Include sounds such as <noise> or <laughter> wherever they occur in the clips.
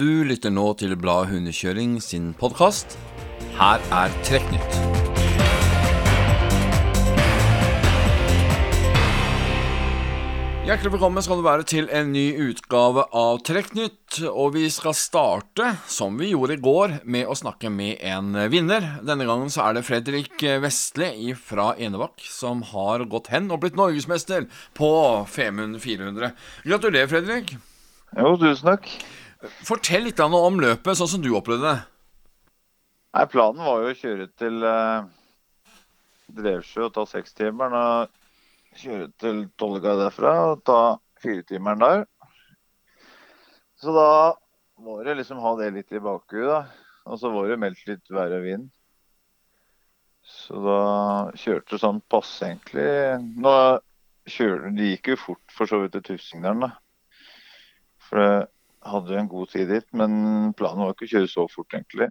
Du lytter nå til Bladet Hundekjøring sin podkast. Her er Trekknytt. Hjertelig velkommen skal du være til en ny utgave av Trekknytt. Og vi skal starte, som vi gjorde i går, med å snakke med en vinner. Denne gangen så er det Fredrik Vestli fra Enebakk som har gått hen og blitt norgesmester på Femund 400. Gratulerer, Fredrik. Jo, tusen takk. Fortell litt om løpet, sånn som du opplevde det. Nei, Planen var jo å kjøre til eh, Drevsjø og ta sekstimeren. Og kjøre til Tolga derfra og ta firetimeren der. Så da var det liksom ha det litt i bakhuet, da. Og så var det meldt litt vær og vind. Så da kjørte det sånn passe, egentlig. Nå kjørte, Det gikk jo fort for så vidt til Tufsingdalen, da. For det hadde en god tid dit, men planen var ikke å kjøre så fort, egentlig.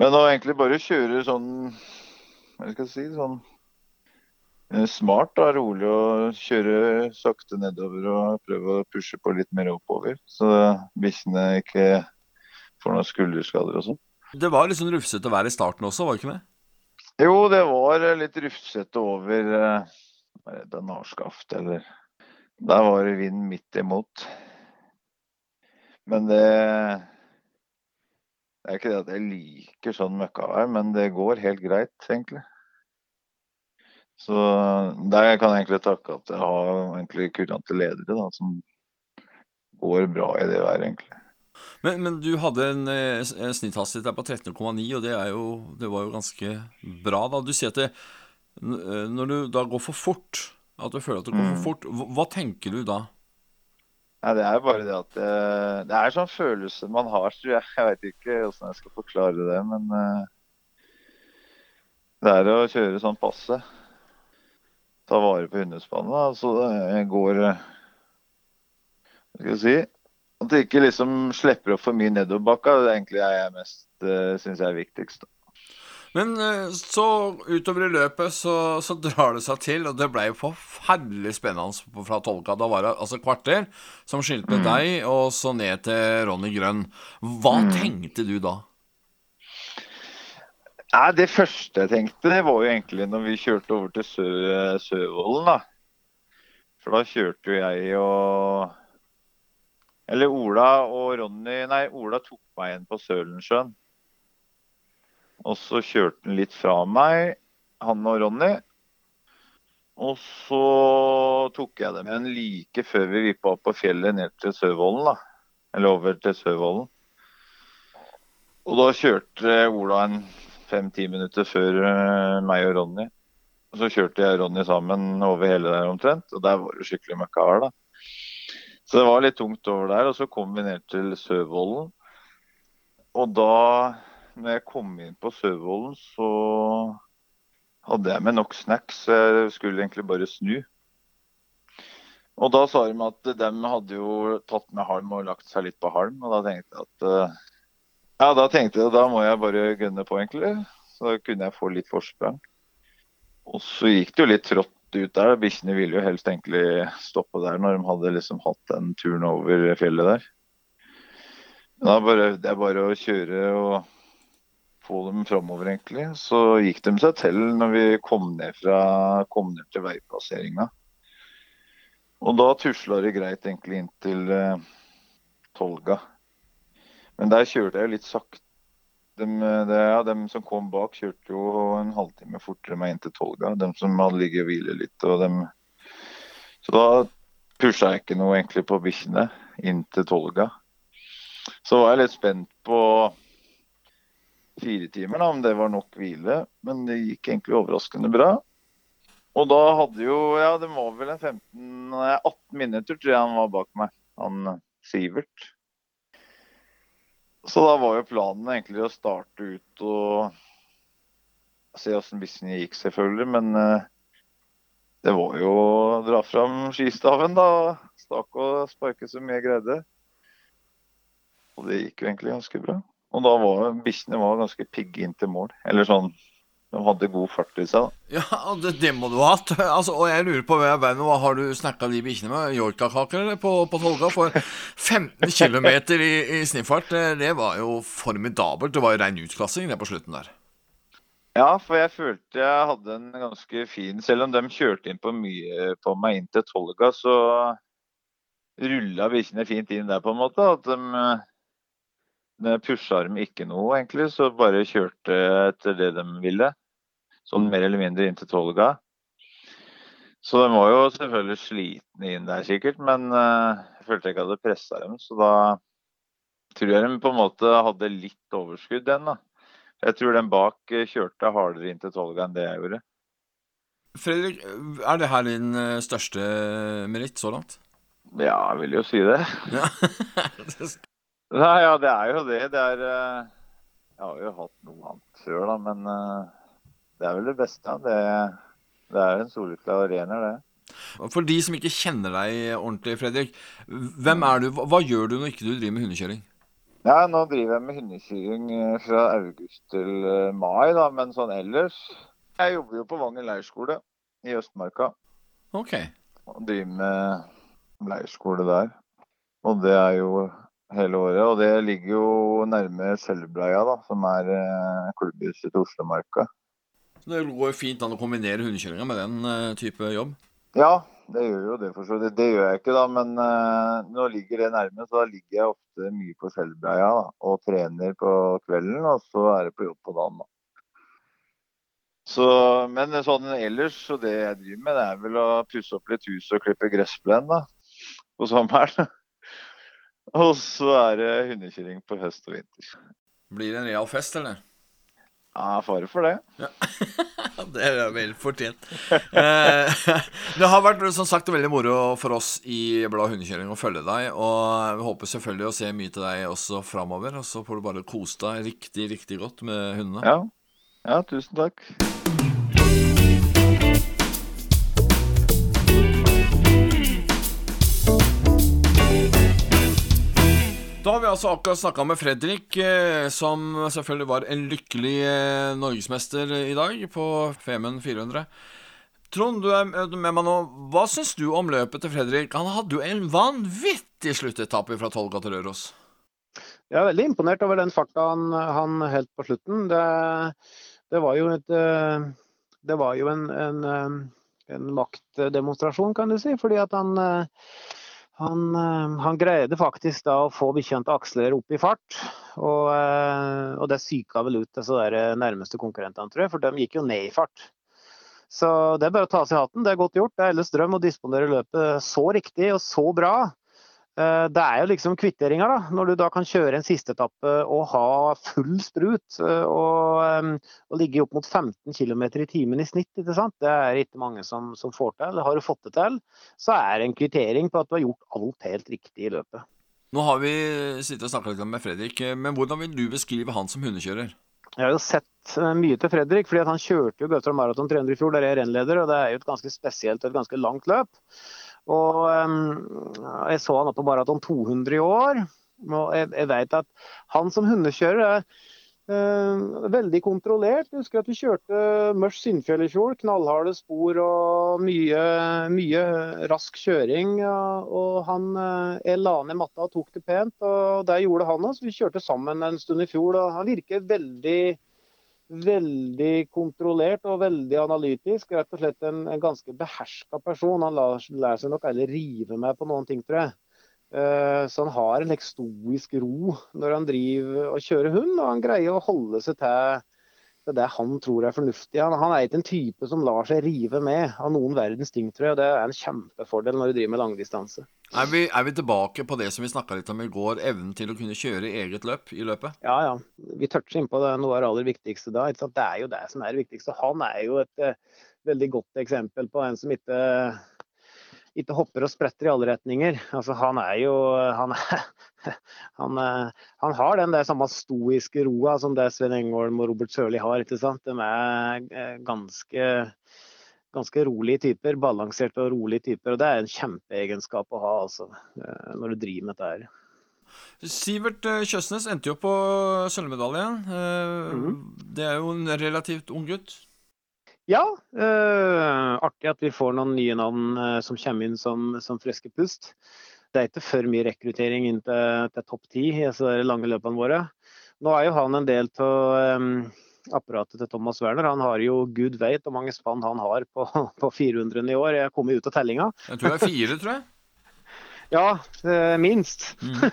Men å egentlig bare kjøre sånn Hva skal jeg si sånn eh, smart, og rolig og kjøre sakte nedover og prøve å pushe på litt mer oppover. Så bikkjene ikke får noen skulderskader og sånn. Det var litt sånn rufsete vær i starten også, var det ikke det? Jo, det var litt rufsete over eh, Danarskaft, eller Der var det vind midt imot. Men det, det er ikke det at jeg liker sånn møkkavær, men det går helt greit, egentlig. Så der kan jeg egentlig takke at jeg har egentlig kurante ledere da, som går bra i det været, egentlig. Men, men, du hadde en, en snitthastighet der på 13,9, og det, jo, det, var jo ganske bra. da. Du sier at det, når du da går for fort, at du føler at det går for mm. fort, hva tenker du da? Nei, Det er bare det at det, det er sånn følelse man har, tror jeg. Jeg vet ikke hvordan jeg skal forklare det, men uh, det er å kjøre sånn passe. Ta vare på hundespannet. Så det går uh, Hva skal jeg si At det ikke liksom slipper opp for mye nedoverbakka. Det er egentlig jeg mest uh, syns er viktigst. Da. Men eh, så utover i løpet så, så drar det seg til, og det ble jo forferdelig spennende fra tolka. Da var det altså kvarter som skilte mm. deg og så ned til Ronny Grønn. Hva mm. tenkte du da? Nei, Det første jeg tenkte, det var jo egentlig når vi kjørte over til Sø Søvollen. da. For da kjørte jo jeg og Eller Ola og Ronny Nei, Ola tok meg igjen på Sølensjøen. Og så kjørte han litt fra meg, han og Ronny. Og så tok jeg dem igjen like før vi vippa opp på fjellet ned til Sørvollen, da. Eller over til Sørvollen. Og da kjørte Ola en fem-ti minutter før eh, meg og Ronny. Og så kjørte jeg og Ronny sammen over hele der omtrent, og der var det skikkelig møkkavær, da. Så det var litt tungt over der. Og så kom vi ned til Sørvollen. Og da når jeg kom inn på Sørvollen, så hadde jeg med nok snacks. Jeg skulle egentlig bare snu. Og da sa de at de hadde jo tatt med halm og lagt seg litt på halm. Og da tenkte jeg at eh, Ja, da tenkte jeg da må jeg bare gønne på, egentlig. Så kunne jeg få litt forsprang. Og så gikk det jo litt trått ut der. Bikkjene ville jo helst egentlig stoppe der når de hadde liksom hatt den turen over fjellet der. Da bare, det er bare å kjøre og få dem framover, egentlig. Så gikk de seg til når vi kom ned, fra, kom ned til veiplasseringa. Og da tusla det greit egentlig inn til uh, Tolga. Men der kjørte jeg litt sakte. De, de, ja, de som kom bak, kjørte jo en halvtime fortere meg inn til Tolga. De som hadde ligget og hvilet litt. Og dem. Så da pusha jeg ikke noe egentlig på bikkjene inn til Tolga. Så var jeg litt spent på fire timer, da, om det var nok hvile. Men det gikk egentlig overraskende bra. Og da hadde jo Ja, det var vel en 15, 18 minutter, tror jeg han var bak meg. Han Sivert. Så da var jo planen egentlig å starte ut og se åssen bissen gikk, selvfølgelig. Men uh, det var jo å dra fram skistaven, da. Stakk og sparke så mye jeg greide. Og det gikk jo egentlig ganske bra. Og da var bikkjene ganske pigge inn til mål. Eller sånn de hadde god fart i seg. da. Ja, <laughs> det, det må du ha hatt. Altså, og jeg lurer på hva har du snakka de bikkjene med? Yorkakaker på, på Tolga? For <laughs> 15 km i, i sniffart, det var jo formidabelt. Det var jo rein utklassing det på slutten der. Ja, for jeg følte jeg hadde en ganske fin Selv om de kjørte inn på mye på meg inn til Tolga, så rulla bikkjene fint inn der, på en måte. At de pusha dem ikke noe, egentlig. Så bare kjørte etter det de ville. Sånn mer eller mindre inn til Tolga. Så de var jo selvfølgelig slitne inn der, sikkert. Men uh, jeg følte jeg ikke hadde pressa dem. Så da tror jeg de på en måte hadde litt overskudd den, da. Jeg tror den bak eh, kjørte hardere inn til Tolga enn det jeg gjorde. Fredrik, er det her din eh, største meritt så langt? Ja, jeg vil jo si det. Ja. <laughs> Nei, ja, det er jo det. Det er eh, Jeg har jo hatt noe annet før, da, men det er vel det beste. Det, det er en soleklar arener, det. For de som ikke kjenner deg ordentlig, Fredrik. Hvem er du? Hva gjør du når ikke du driver med hundekjøring? Ja, nå driver jeg med hundekjøring eh, fra august til eh, mai, da, men sånn ellers Jeg jobber jo på Vangen leirskole i Østmarka. Ok. Og driver med leirskole der. Og det er jo hele året. Og det ligger jo nærme Selbreia, da, som er eh, klubbhuset til Oslomarka. Så det går jo fint an å kombinere hundekjøringa med den type jobb? Ja, det gjør jo det for så vidt. Det gjør jeg ikke, da. Men eh, nå ligger det nærme, så da ligger jeg ofte mye på Skjellbreia og trener på kvelden. Og så er det på jobb på dagen, da. Så, men sånn ellers, så det jeg driver med, det er vel å pusse opp litt hus og klippe gressplen da, på sommeren. <laughs> og så er det hundekjøring på høst og vinter. Blir det en real fest, eller? Ja, fare for det. Ja. <laughs> det er vel fortjent. Eh, <laughs> det har vært som sagt veldig moro for oss i Blad hundekjøring å følge deg. Og vi håper selvfølgelig å se mye til deg også framover. Og så får du bare kose deg riktig, riktig godt med hundene. Ja, ja tusen takk. Da har vi altså akkurat snakka med Fredrik, eh, som selvfølgelig var en lykkelig eh, norgesmester i dag på Femund 400. Trond, du er med meg nå. Hva syns du om løpet til Fredrik? Han hadde jo en vanvittig sluttetappe fra Tolga til Røros. Jeg er veldig imponert over den farta han, han helt på slutten. Det, det, var jo et eh, Det var jo en, en, en maktdemonstrasjon, kan du si. Fordi at han han, eh, han, greide faktisk da å få bikkja å opp i fart. Og, eh, og det psyka vel ut disse der nærmeste konkurrentene, tror jeg, for de gikk jo ned i fart. Så det er bare å ta seg i hatten. Det er godt gjort. Det er ellers drøm å disponere løpet så riktig og så bra. Eh, det er jo liksom kvitteringa, da. Når du da kan kjøre en sisteetappe og ha full sprut eh, og, og, ligge opp mot 15 km i timen i snitt, ikke sant? det er ikke mange som, som, får til. Har du fått det til, så er det en kvittering på at du har gjort alt helt riktig i løpet. Nå har vi sittet og snakka litt med Fredrik, men hvordan vil du beskrive han som hundekjører? Jeg har jo sett eh, mye til Fredrik, fordi han kjørte jo Gautra Maraton 300 i fjor, der jeg er rennleder, og det er jo et ganske spesielt og et ganske langt løp. Og jeg så han på maraton 200 i år. Og jeg, jeg vet at han som hundekjører er uh, veldig kontrollert. Jeg husker at vi kjørte Mørs Sinnfjell i fjor. Knallharde spor og mye, mye rask kjøring. Og han, jeg la ned matta og tok det pent, og det gjorde han òg. Vi kjørte sammen en stund i fjor. og Han virker veldig veldig kontrollert og veldig analytisk. Rett og slett en, en ganske beherska person. Han lar, lar seg nok heller rive med på noen ting, tror jeg. Uh, så han har en like, stoisk ro når han driver og kjører hund, og han greier å holde seg til det, det han tror er fornuftig. Han, han, er ikke en type som lar seg rive med av noen verdens ting, tror jeg. Og Det er en kjempefordel når du driver med langdistanse. Er vi, er vi tilbake på det som vi snakka litt om i går, evnen til å kunne kjøre eget løp i løpet? Ja, ja. Vi toucher innpå det noe av det aller viktigste da. Det er jo det som er det viktigste. Han er jo et uh, veldig godt eksempel på en som ikke ikke hopper og spretter i alle retninger. Altså, han er jo han, <laughs> han, han, har den der samme stoiske roa som det Sven Engholm og Robert Sørli har. ikke sant? De er eh, ganske, ganske rolige typer. Balanserte og rolige typer. og Det er en kjempeegenskap å ha altså, eh, når du driver med dette her. Sivert eh, Kjøsnes endte jo på sølvmedaljen. Mm. Det er jo en relativt ung gutt. Ja, øh, artig at vi får noen nye navn uh, som kommer inn som, som friske pust. Det er ikke for mye rekruttering inn til, til topp ti i de lange løpene våre. Nå er jo han en del av um, apparatet til Thomas Werner. Han har jo gud veit hvor mange spann han har på, på 400 i år. Jeg har kommet ut av tellinga. Jeg tror det er fire, tror jeg. Ja, eh, minst. Mm. <laughs>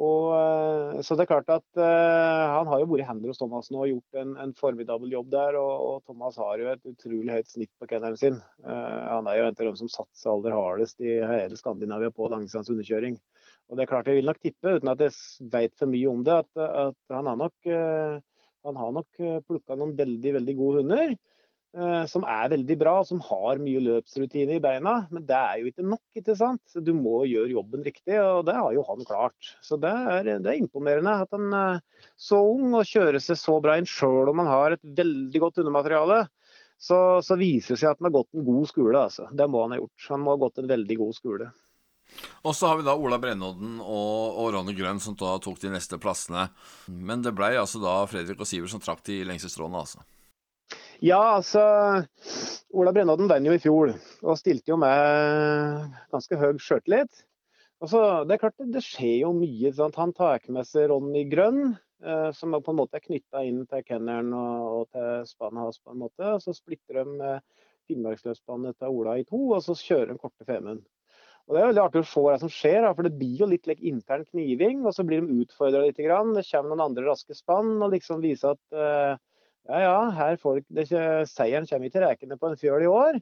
og, eh, så det er klart at uh, han har jo vært i hender hos Thomas nå og gjort en, en formidabel jobb der. Og, og, Thomas har jo et utrolig høyt snitt på kennelen sin. Uh, han er jo en av dem som satser aller hardest i hele Skandinavia på langsans underkjøring. Og det er klart Jeg vil nok tippe, uten at jeg vet for mye om det, at, at han har nok, uh, han har nok plukka noen veldig, veldig gode hunder. Eh, som er veldig bra, som har mye løpsrutine i beina. Men det er jo ikke nok. ikke sant? Du må gjøre jobben riktig, og det har jo han klart. Så det er, det er imponerende at han eh, så ung og kjører seg så bra inn sjøl om han har et veldig godt undermateriale. Så, så, viser det seg at han har gått en god skole. altså. Det må han ha gjort. Han må ha gått en veldig god skole. Og så har vi da Ola Brennodden og, og Ronny Grønn som da tok de neste plassene. Men det ble altså da Fredrik og Sivert som trakk de lengste strålene, altså. Ja, altså Ola Brennodden vant jo i fjor og stilte jo med ganske høy sjøltillit. Det er klart det skjer jo mye. Sant? Han tar med seg Ronny Grønn, eh, som på en måte er knytta inn til kennelen og, og til Spanhaus på en måte. Og så splitter de eh, Finnmarksløpsbanen til Ola i to, og så kjører de korte Femund. Og Det er veldig artig å se hva som skjer, for det blir jo litt like, intern kniving. og Så blir de utfordra litt. Grann. Det kommer noen andre raske spann og liksom viser at eh, ja ja, her folk, det, seieren kommer ikke rekende på en fjøl i år.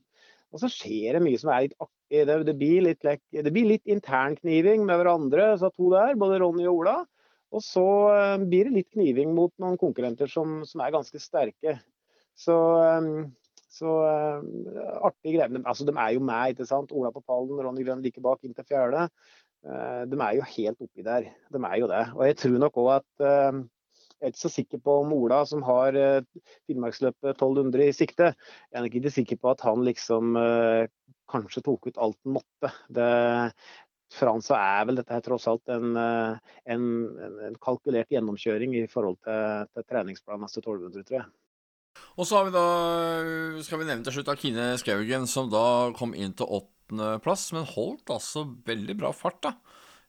Og så skjer det mye som er litt artig. Det, det, blir, litt, det blir litt internkniving med hverandre, så to der, både Ronny og Ola. Og så uh, blir det litt kniving mot noen konkurrenter som, som er ganske sterke. Så, um, så uh, artig greier. Altså, de er jo med, ikke sant. Ola på pallen, Ronny Grønn like bak inn til fjerde. De er jo helt oppi der. De er jo det. Og jeg tror nok òg at jeg er ikke så sikker på om Ola, som har eh, Finnmarksløpet 1200 i sikte, jeg er ikke sikker på at han liksom eh, kanskje tok ut alt han måtte. Det, så er vel dette her tross alt en, eh, en, en kalkulert gjennomkjøring i forhold til, til treningsplanen neste 1200, tror jeg. Og så har vi da, skal vi nevne til slutt Akine Skaugen, som da kom inn til åttendeplass, men holdt altså veldig bra fart, da.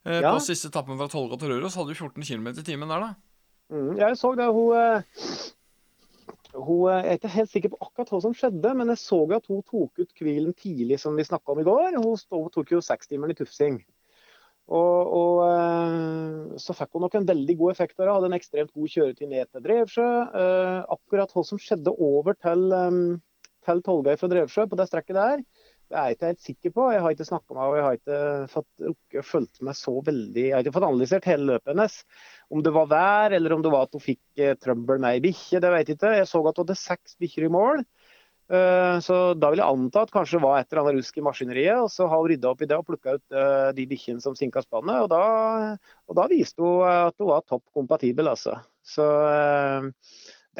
Ja. På siste etappen fra Tolga til Røros hadde du 14 km i timen der, da. Mm, jeg så det. Hun, eh, hun, eh, Jeg er ikke helt sikker på akkurat hva som skjedde, men jeg så at hun tok ut hvilen tidlig, som vi snakka om i går. Hun, tok jo sekstimeren i tufsing. Og, og, eh, så fikk hun nok en veldig god effekt av det. Hadde en ekstremt god kjøretid ned til Drevsjø. Akkurat hva som skjedde over til, til Tolgøy fra Drevsjø på det strekket der, det er jeg ikke helt sikker på. Jeg har ikke snakka med henne jeg har ikke fått rukket fulgt med så veldig Jeg har ikke fått analysert hele løpet hennes. Om det var vær, eller om det var at hun fikk eh, trøbbel med ei bikkje, det vet jeg ikke. Jeg så at hun hadde seks bikkjer i mål. Uh, så da vil jeg anta at kanskje det var et eller annet rusk i maskineriet. Og så har hun rydda opp i det og plukka ut uh, de bikkjene som sinka spannet. Og da, og da, viste hun at hun var topp kompatibel, altså. Så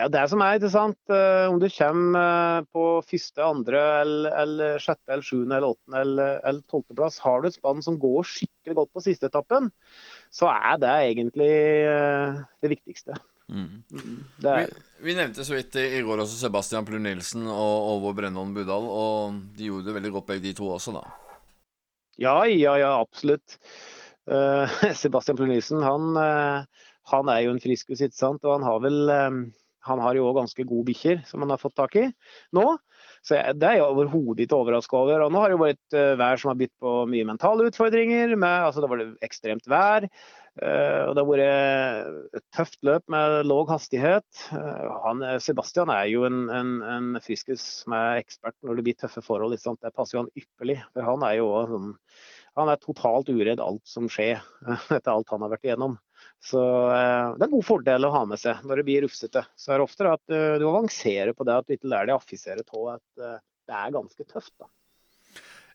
det er det som er interessant. Eh, om du kommer eh, på første, andre, eller, eller sjette, eller sjuende, eller åttende eller, eller tolvteplass, har du et spann som går skikkelig godt på siste etappen, så er det egentlig eh, det viktigste. Mm. Det er... vi, vi, nevnte så vidt i går også Sebastian Plur Nilsen og Åvor Brennholm Budal, og de gjorde det veldig godt begge de to også, da. Ja, ja, ja, absolutt. Uh, <laughs> Sebastian Plur Nilsen, han, uh, han, er jo en friskus, ikke sant. Og han har vel um, han har jo òg ganske gode bikkjer som han har fått tak i nå. Så det er jeg overhodet ikke overraska over. Og nå har det jo vært uh, vær som har bydd på mye mentale utfordringer. Med, altså det var ekstremt vær. Uh, og det har vært et tøft løp med lav hastighet. Uh, han, Sebastian er jo en, en, en friskus som er ekspert når det blir tøffe forhold. Det passer jo han ypperlig. For han er jo sånn han er totalt uredd alt som skjer, <laughs> etter alt han har vært igjennom. Så eh, Det er en god fordel å ha med seg når det blir rufsete. Så er det ofte at uh, du avanserer på det, at du ikke lærer deg å affisere av at uh, det er ganske tøft. da.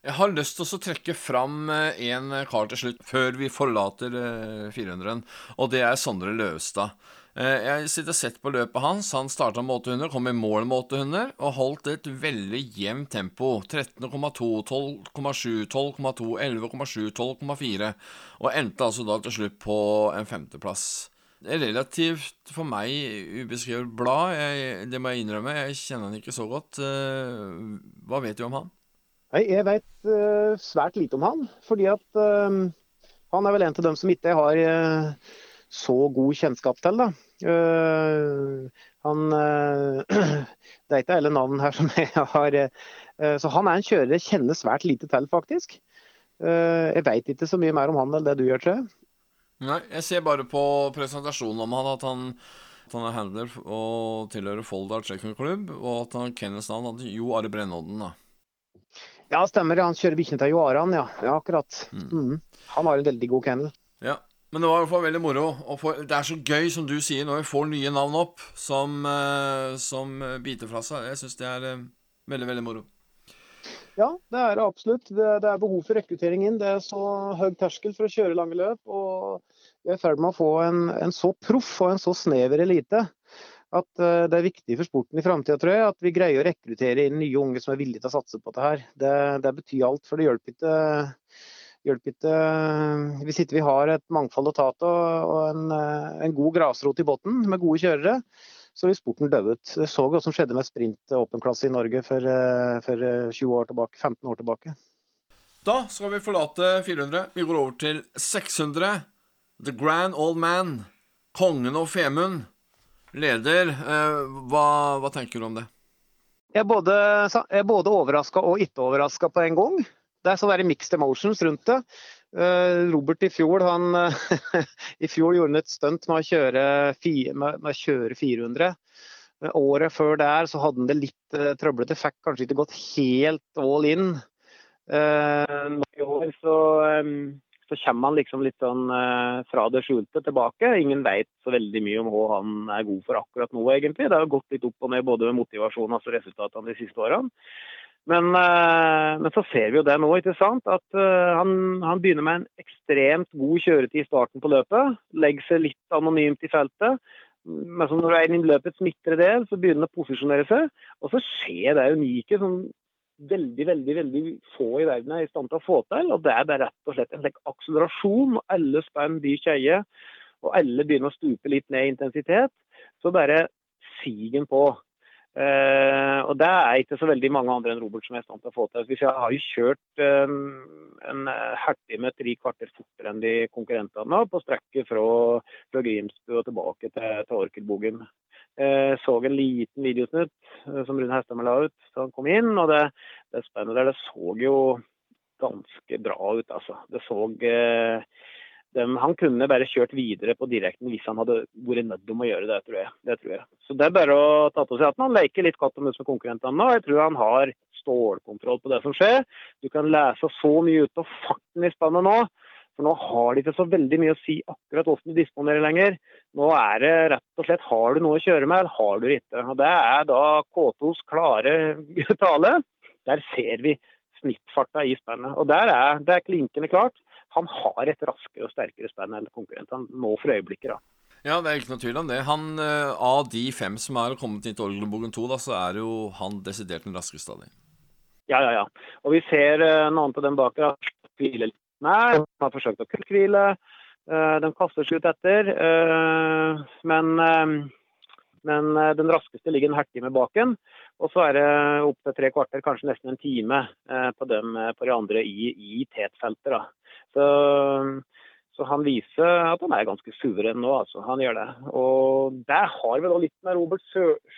Jeg har lyst til å trekke fram en kar til slutt, før vi forlater 400-en, og det er Sondre Løvstad. Eh, jeg sitter og sett på løpet hans. Han starta med 800, kom i mål med 800 og holdt et veldig jevnt tempo. 13,2, 12,7, 12,2, 11,7, 12,4. Og endte altså da til slutt på en femteplass. relativt for meg ubeskrevet blad. Jeg, det må jeg innrømme. Jeg kjenner han ikke så godt. Hva vet du om han? Jeg vet uh, svært lite om han. Fordi at um, han er vel en av dem som ikke har uh, så god kjennskap til. da. han <clears throat> Det er ikke alle navn her som jeg har Så han er en kjører jeg kjenner svært lite til, faktisk. jeg veit ikke så mye mer om han enn det du gjør, tror jeg. Nei, jeg ser bare på presentasjonen om han at han, at han er handler og tilhører Folldal Checkerklubb, og at han Kenneths navn er Jo Are Brennodden. da. Ja, stemmer. Han kjører bikkjene til Jo Aran, ja. ja akkurat. Mm. Mm. Han har en veldig god kennel. Ja, men det var i hvert fall veldig moro. For, det er så gøy, som du sier, når vi får nye navn opp som, uh, som biter fra seg. Jeg syns det er uh, veldig, veldig moro. Ja, det er det absolutt. Det, er behov for rekruttering inn. Det er så høy terskel for å kjøre lange løp. og Vi er i ferd med å få en, en, så proff og en så snever elite at uh, det er viktig for sporten i framtida, tror jeg, at vi greier å rekruttere inn nye unge som er villige til å satse på det her. Det, det betyr alt, for det hjelper ikke, hjelper ikke Hvis ikke vi har et mangfold å ta av og en, en god grasrot i bunnen med gode kjørere, så vil sporten dø ut. Det så hva som skjedde med sprint åpenklasse i Norge for, eh, for 20 eh, år tilbake, 15 år tilbake. Da skal vi forlate 400. Vi går over til 600. The Grand Old Man. Kongen og Femund. Leder, eh, hva, hva, tenker du om det? Jeg er både, både overraska og ikke overraska på en gang. Det er sånne mixed emotions rundt det. Eh, Robert i fjor, han, <laughs> i fjor gjorde han et stunt med å kjøre, med, å kjøre 400. Året før der så hadde han det litt uh, trøblete, fikk kanskje ikke gått helt all in. I år så, så, kommer han liksom litt sånn fra det skjulte tilbake. Ingen vet så veldig mye om hva han er god for akkurat nå, egentlig. Det har gått litt opp og ned både med motivasjon og altså resultatene de siste årene. Men, eh, men, så ser vi jo det nå, ikke sant? at uh, han, han, begynner med en ekstremt god kjøretid i starten på løpet. Legger seg litt anonymt i feltet. Men når du er inne i løpets midtre del, så begynner han å posisjonere seg. Og så skjer det unike som veldig veldig, veldig få i verden er i stand til å få til. og Det er bare rett og slett en akselerasjon. og Alle spenn byr kjeie, og alle begynner å stupe litt ned i intensitet. Så bare siger på. Uh, og Det er ikke så veldig mange andre enn Robert som er i stand til å få til. Hvis jeg har jo kjørt um, en med tre kvarter fortere enn de konkurrentene på strekket fra, fra Grimsbu og tilbake til, til Orkelbogen. Uh, så en liten videosnutt uh, som Rune Hesthammer la ut da han kom inn. og Det, det spennende der, det så jo ganske bra ut. altså. Det så de, han kunne bare kjørt videre på direkten hvis han hadde vært nødt til å gjøre det, tror jeg. det tror jeg. Så det er bare å ta til seg at han leker litt katt og mus med konkurrentene nå. Jeg tror han har stålkontroll på det som skjer. Du kan lese så mye ut av farten i spannet nå. For nå har de ikke så veldig mye å si akkurat hvordan du disponerer lenger. Nå er det rett og slett har du noe å kjøre med, eller har du det ikke. Og Det er da K2s klare <laughs> tale. Der ser vi snittfarta i spennet. Og der er det klinkende klart han har et raskere og sterkere spenn enn konkurrentene nå for øyeblikket. da. Ja, det er ikke noe tvil om det. Han, uh, Av de fem som er kommet inn til Orgelbogen 2, da, så er jo han desidert den raskeste av dem. Ja, ja, ja. Og vi ser uh, noen på den bak her hvile litt. De har forsøkt å kulthvile. Uh, de kaster seg ut etter. Uh, men, men den raskeste ligger en halvtime bak en. Og så er det opptil tre kvarter, kanskje nesten en time på, dem, på de andre i, i tetfeltet. Så, så, han viser at han er ganske suveren nå, altså. Han gjør det. Og der har vi da litt med Roberts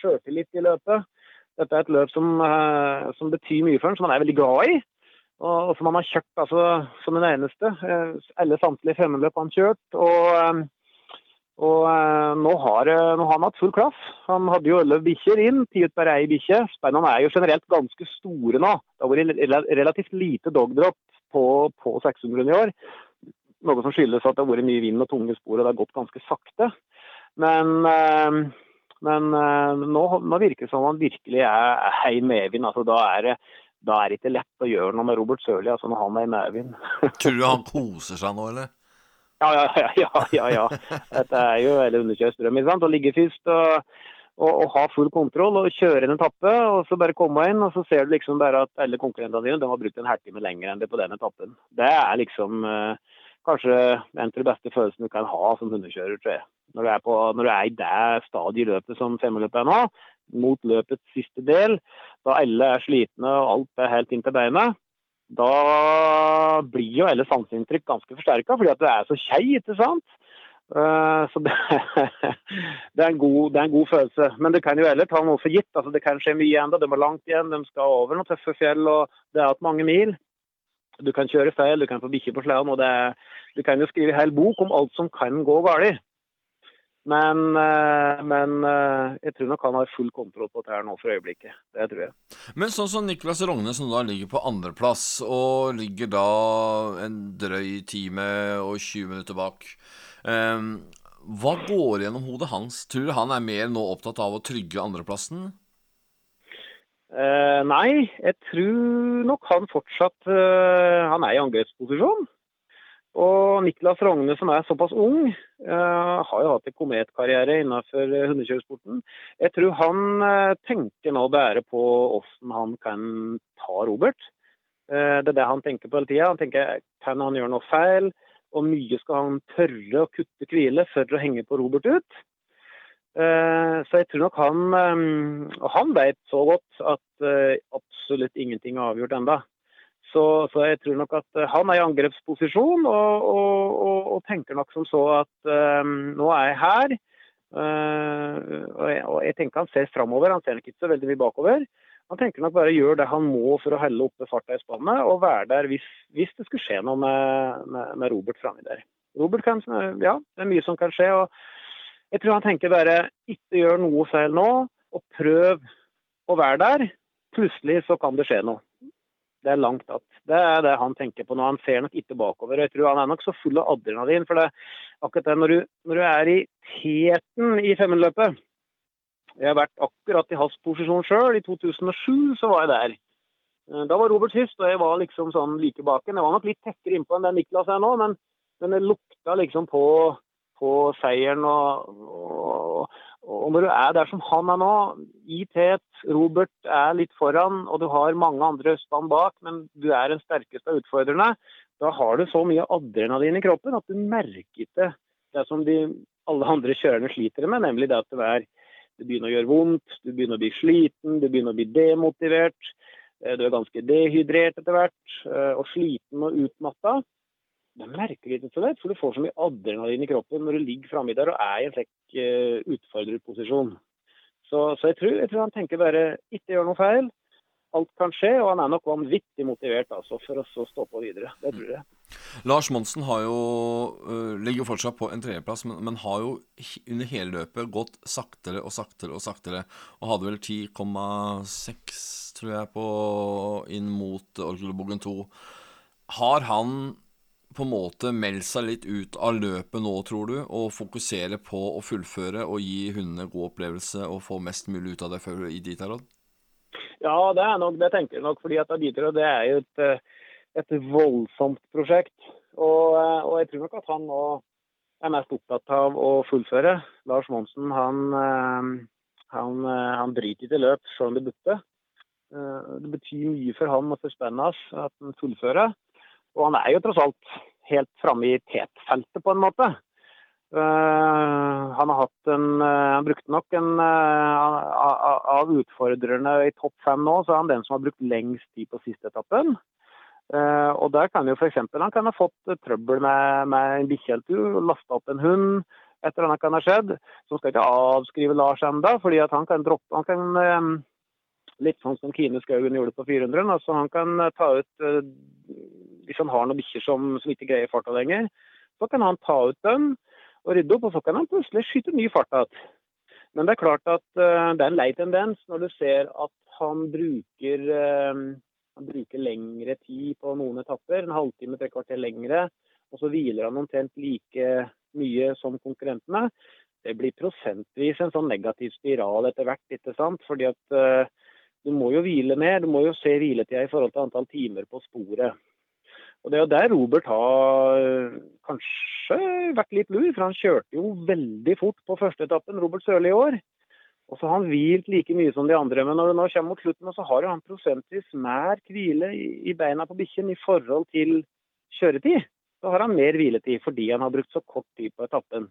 sjøltillit i løpet. Dette er et løp som, eh, som, betyr mye for ham, som han er veldig glad i. Og, som han har kjørt altså, som den eneste. Eh, alle samtlige femmeløp har han kjørt. Og, eh, og nå, har, nå har han hatt full klaff. Han hadde jo elleve bikkjer inn, ti ut per ei bikkje. Spennene er jo generelt ganske store nå. Det har vært relativt lite dogdrop på, på 600 i år. Noe som skyldes at det har vært mye vind og tunge spor og det har gått ganske sakte. Men, eh, men eh, nå, nå, virker det som han virkelig er hei medvind. Altså, da er det da er ikke lett å gjøre noe med Robert Sørli altså når han er i medvind. Tror du han <laughs> koser seg nå, eller? Ja, ja, <laughs> ja. ja, ja. Dette er jo veldig underkjørt drøm. Å ligge først og og, og, ha full kontroll og kjøre en etappe. og Så bare komme inn, og så ser du liksom bare at alle konkurrentene dine de har brukt en halvtime lenger enn det på den etappen. Det er liksom eh, kanskje en av de beste følelsene du kan ha som hundekjører, tror jeg. når du er, på, når du er i det stadiet i løpet som femmerløpet er nå, mot løpets siste del, da alle er slitne og alt er helt inn til beinet, da blir jo hele sanseinntrykk ganske forsterka, fordi at du er så kjei, ikke sant. Uh, så det, <laughs> det, er god, det, er en god, følelse. Men det kan jo heller ta noe for gitt. altså Det kan skje mye ennå. De er langt igjen, de skal over noen tøffe fjell. og Det er igjen mange mil. Du kan kjøre feil, du kan få bikkje på sleden. og Du kan jo skrive hel bok om alt som kan gå galt. Men, eh, men, eh, jeg tror nok han har full kontroll på dette her nå for øyeblikket. Det tror jeg. Men sånn som Niklas Rogne, som da ligger på andreplass, og ligger da en drøy time og 20 minutter bak. Um, hva går gjennom hodet hans? Tror du han er mer nå opptatt av å trygge andreplassen? Uh, nei, jeg tror nok han fortsatt uh, Han er i angrepsposisjon. Og Niklas Rogne, som er såpass ung, uh, har jo hatt en kometkarriere innenfor hundekjøresporten. Jeg tror han uh, tenker nå bare på hvordan han kan ta Robert. Det er det han tenker på hele tida. Han tenker kan han gjøre noe feil? Og mye skal han tørre å kutte hvile for å henge på Robert ut. Så jeg tror nok han Og han vet så godt at absolutt ingenting er avgjort ennå. Så, så, jeg tror nok at eh, han er i angrepsposisjon og, og, og, og tenker nok som så at um, nå er jeg her. Uh, jeg, og, jeg, tenker han ser framover, han ser nok ikke så veldig mye bakover. Han tenker nok bare gjør det han må for å helle oppe farta i spannet og være der hvis, hvis det skulle skje noe med, med, med Robert framme der. Robert kan, ja, det er mye som kan skje. og Jeg tror han tenker bare ikke gjør noe feil nå, og prøv å være der. Plutselig så kan det skje noe det er langt att. Det er det han tenker på nå. Han ser nok ikke bakover. Jeg tror han er nok så full av adrenalin. For det akkurat det når du, når du er i teten i femmenløpet Jeg har vært akkurat i hans posisjon sjøl. I 2007 så var jeg der. Eh, da var Robert sist, og jeg var liksom sånn like baken. Jeg var nok litt tettere innpå enn det Niklas er nå, men, men det lukta liksom på, på seieren og, og og når du er der som han er nå, i tet, Robert er litt foran, og du har mange andre spann bak, men du er den sterkeste av utfordrerne, da har du så mye adrenalin i kroppen at du merker ikke det som de, alle andre kjørerne sliter med, nemlig det at det, er, det begynner å gjøre vondt, du begynner å bli sliten, du begynner å bli demotivert. Eh, du er ganske dehydrert etter hvert, eh, og sliten og utmatta. Det er merkelig, så lett, for du får så mye adrenalin i kroppen når du ligger framme der og er i en slik uh, utfordrerposisjon. Så, så jeg, tror, jeg, tror, han tenker bare ikke gjør noe feil. Alt kan skje, og han er nok vanvittig motivert altså, for å stå på videre. Det tror jeg. Lars Monsen jo, uh, ligger fortsatt på en tredjeplass, men, men, har jo under hele løpet gått saktere og saktere og saktere. Og hadde vel 10,6, tror jeg, på, inn mot Orgelbogen 2. Har han på en måte melde seg litt ut av løpet nå, tror du, og fokusere på å fullføre og gi hundene god opplevelse og få mest mulig ut av det før i Ditarod? Ja, det er nok, det tenker jeg nok. fordi at Ditarod det er jo et, eh, et voldsomt prosjekt. Og, eh, og, jeg tror nok at han nå er mest opptatt av å fullføre. Lars Monsen han, eh, han, han driter ikke i løp selv om det butter. Det betyr mye for han og for spennet at han fullfører. Og han er jo tross alt helt framme i tetfeltet, på en måte. Uh, han har hatt en uh, Han brukte nok en uh, Av utfordrerne i topp fem nå, så er han den som har brukt lengst tid på siste etappen. og der kan jo f.eks. Han kan ha fått trøbbel med, med en bikkjetur og lasta opp en hund. Et eller annet kan ha skjedd. Så skal ikke avskrive Lars enda, fordi han kan droppe Han kan Litt sånn som Kine Skaugen gjorde på 400. Altså han kan ta ut hvis han har noen bikkjer som, som, ikke greier farta lenger, så kan han ta ut dem og rydde opp, og så kan han plutselig skyte ny fart igjen. Men det er klart at uh, det er en lei tendens når du ser at han bruker, han bruker lengre tid på noen etapper, en halvtime, tre kvarter lengre, og så hviler han omtrent like mye som konkurrentene. Det blir prosentvis en sånn negativ spiral etter hvert, ikke sant? Fordi at du må jo hvile mer. Du må jo se hviletida i forhold til antall timer på sporet. Og Det er jo der Robert har eh, kanskje vært litt lur, for han kjørte jo veldig fort på første etappen, Robert Sørli i år. Og så har han hvilt like mye som de andre, men når det nå kommer mot slutten, så har jo han prosentvis mer hvile i beina på bikkjen i forhold til kjøretid. Så har han mer hviletid fordi han har brukt så kort tid på etappen.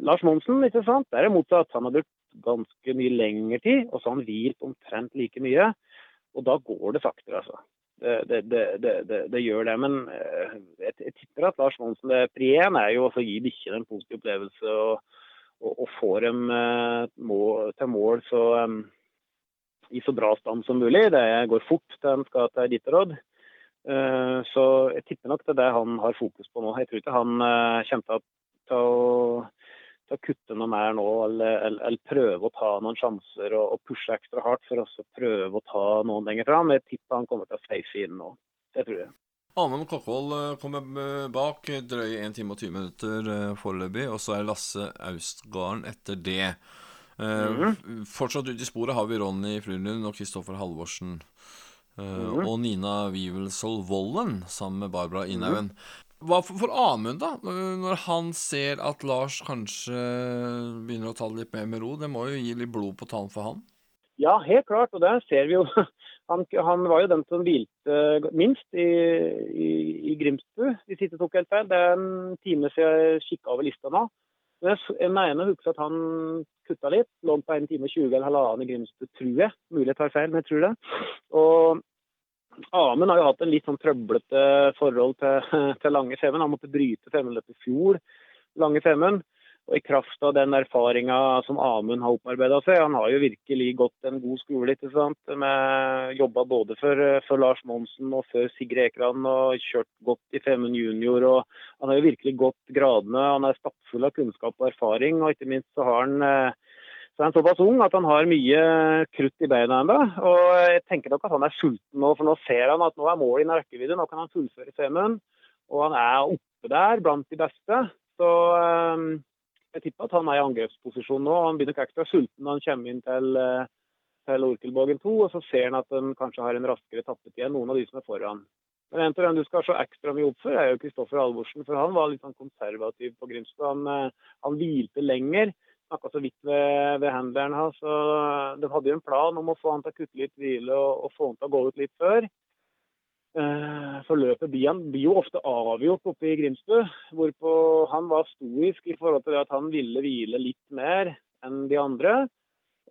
Lars Monsen, ikke sant, der er det motsatt. Han har brukt ganske mye lengre tid, og så har han hvilt omtrent like mye. Og da går det saktere, altså. Det, det, det, det, gjør det. Men eh, jeg, jeg tipper at Lars Monsen det Pri én er jo å gi bikkjene en positiv opplevelse og, og, og få dem eh, til mål så, um, i så bra stand som mulig. Det går fort til en skal til. Uh, så jeg tipper nok det er det han har fokus på nå. Jeg tror ikke han kommer til å til å kutte noe mer nå, eller, eller, eller, prøve å ta noen sjanser og, og pushe ekstra hardt for å prøve å ta noen lenger fram. Jeg tipper han kommer til å safe inn nå. Det tror jeg. Amund Kokkvold eh, kommer bak, drøye 1 time og 20 minutter eh, foreløpig. Og så er Lasse Austgarden etter det. Mm -hmm. Fortsatt ute i sporet har vi Ronny Frylund og Kristoffer Halvorsen. Mm -hmm. Og Nina Wivelsol Vollen sammen med Barbara Inhaugen. Mm -hmm. Hva for, for Amund, da? Når han ser at Lars kanskje begynner å ta det litt mer med ro. Det må jo gi litt blod på tann for han? Ja, helt klart. Og det ser vi jo. <laughs> Han, han var jo den som hvilte minst i, i, i Grimstad, hvis ikke tok helt feil. Det er en time siden jeg kikka over lista nå. Men jeg mener å huske at han kutta litt. Lå på 1 time og 20 eller halvannen i Grimstu, tror jeg. Mulig jeg tar feil, men jeg tror det. Og Amund har jo hatt en litt sånn trøblete forhold til, <laughs> til Lange Femund. Han måtte bryte Femundløpet i fjor, Lange Femund. Og I kraft av den erfaringa som Amund har opparbeida seg, han har jo virkelig gått en god skole. ikke sant? Jobba både for, for Lars Monsen og for Sigrid Ekran og kjørt godt i Femund junior. og Han har jo virkelig gått gradene. Han er stappfull av kunnskap og erfaring. og ikke minst så har han eh, så er såpass ung at han har mye krutt i beina ennå. Og jeg tenker nok at han er sulten nå, for nå ser han at nå er målet innen rekkevidde. Nå kan han fullføre Femund. Og han er oppe der blant de beste. Så um, jeg tipper at han er i angrepsposisjon nå. Han blir nok ekstra sulten når han kommer inn til, uh, til Orkelbogen 2. Og så ser han at han kanskje har en raskere tappetid enn noen av de som er foran. Men en av dem du skal se ekstra mye opp for, er jo Kristoffer Alvorsen. For han var litt sånn konservativ på Grimstad. Han, uh, han hvilte lenger snakka så vidt ved, ved handleren hans. De hadde jo en plan om å få han til å kutte litt hvile og, og få han til å gå ut litt før. Eh, for løpet blir, blir jo ofte avgjort oppe i Grimstø, hvorpå han var stoisk i forhold til at han ville hvile litt mer enn de andre.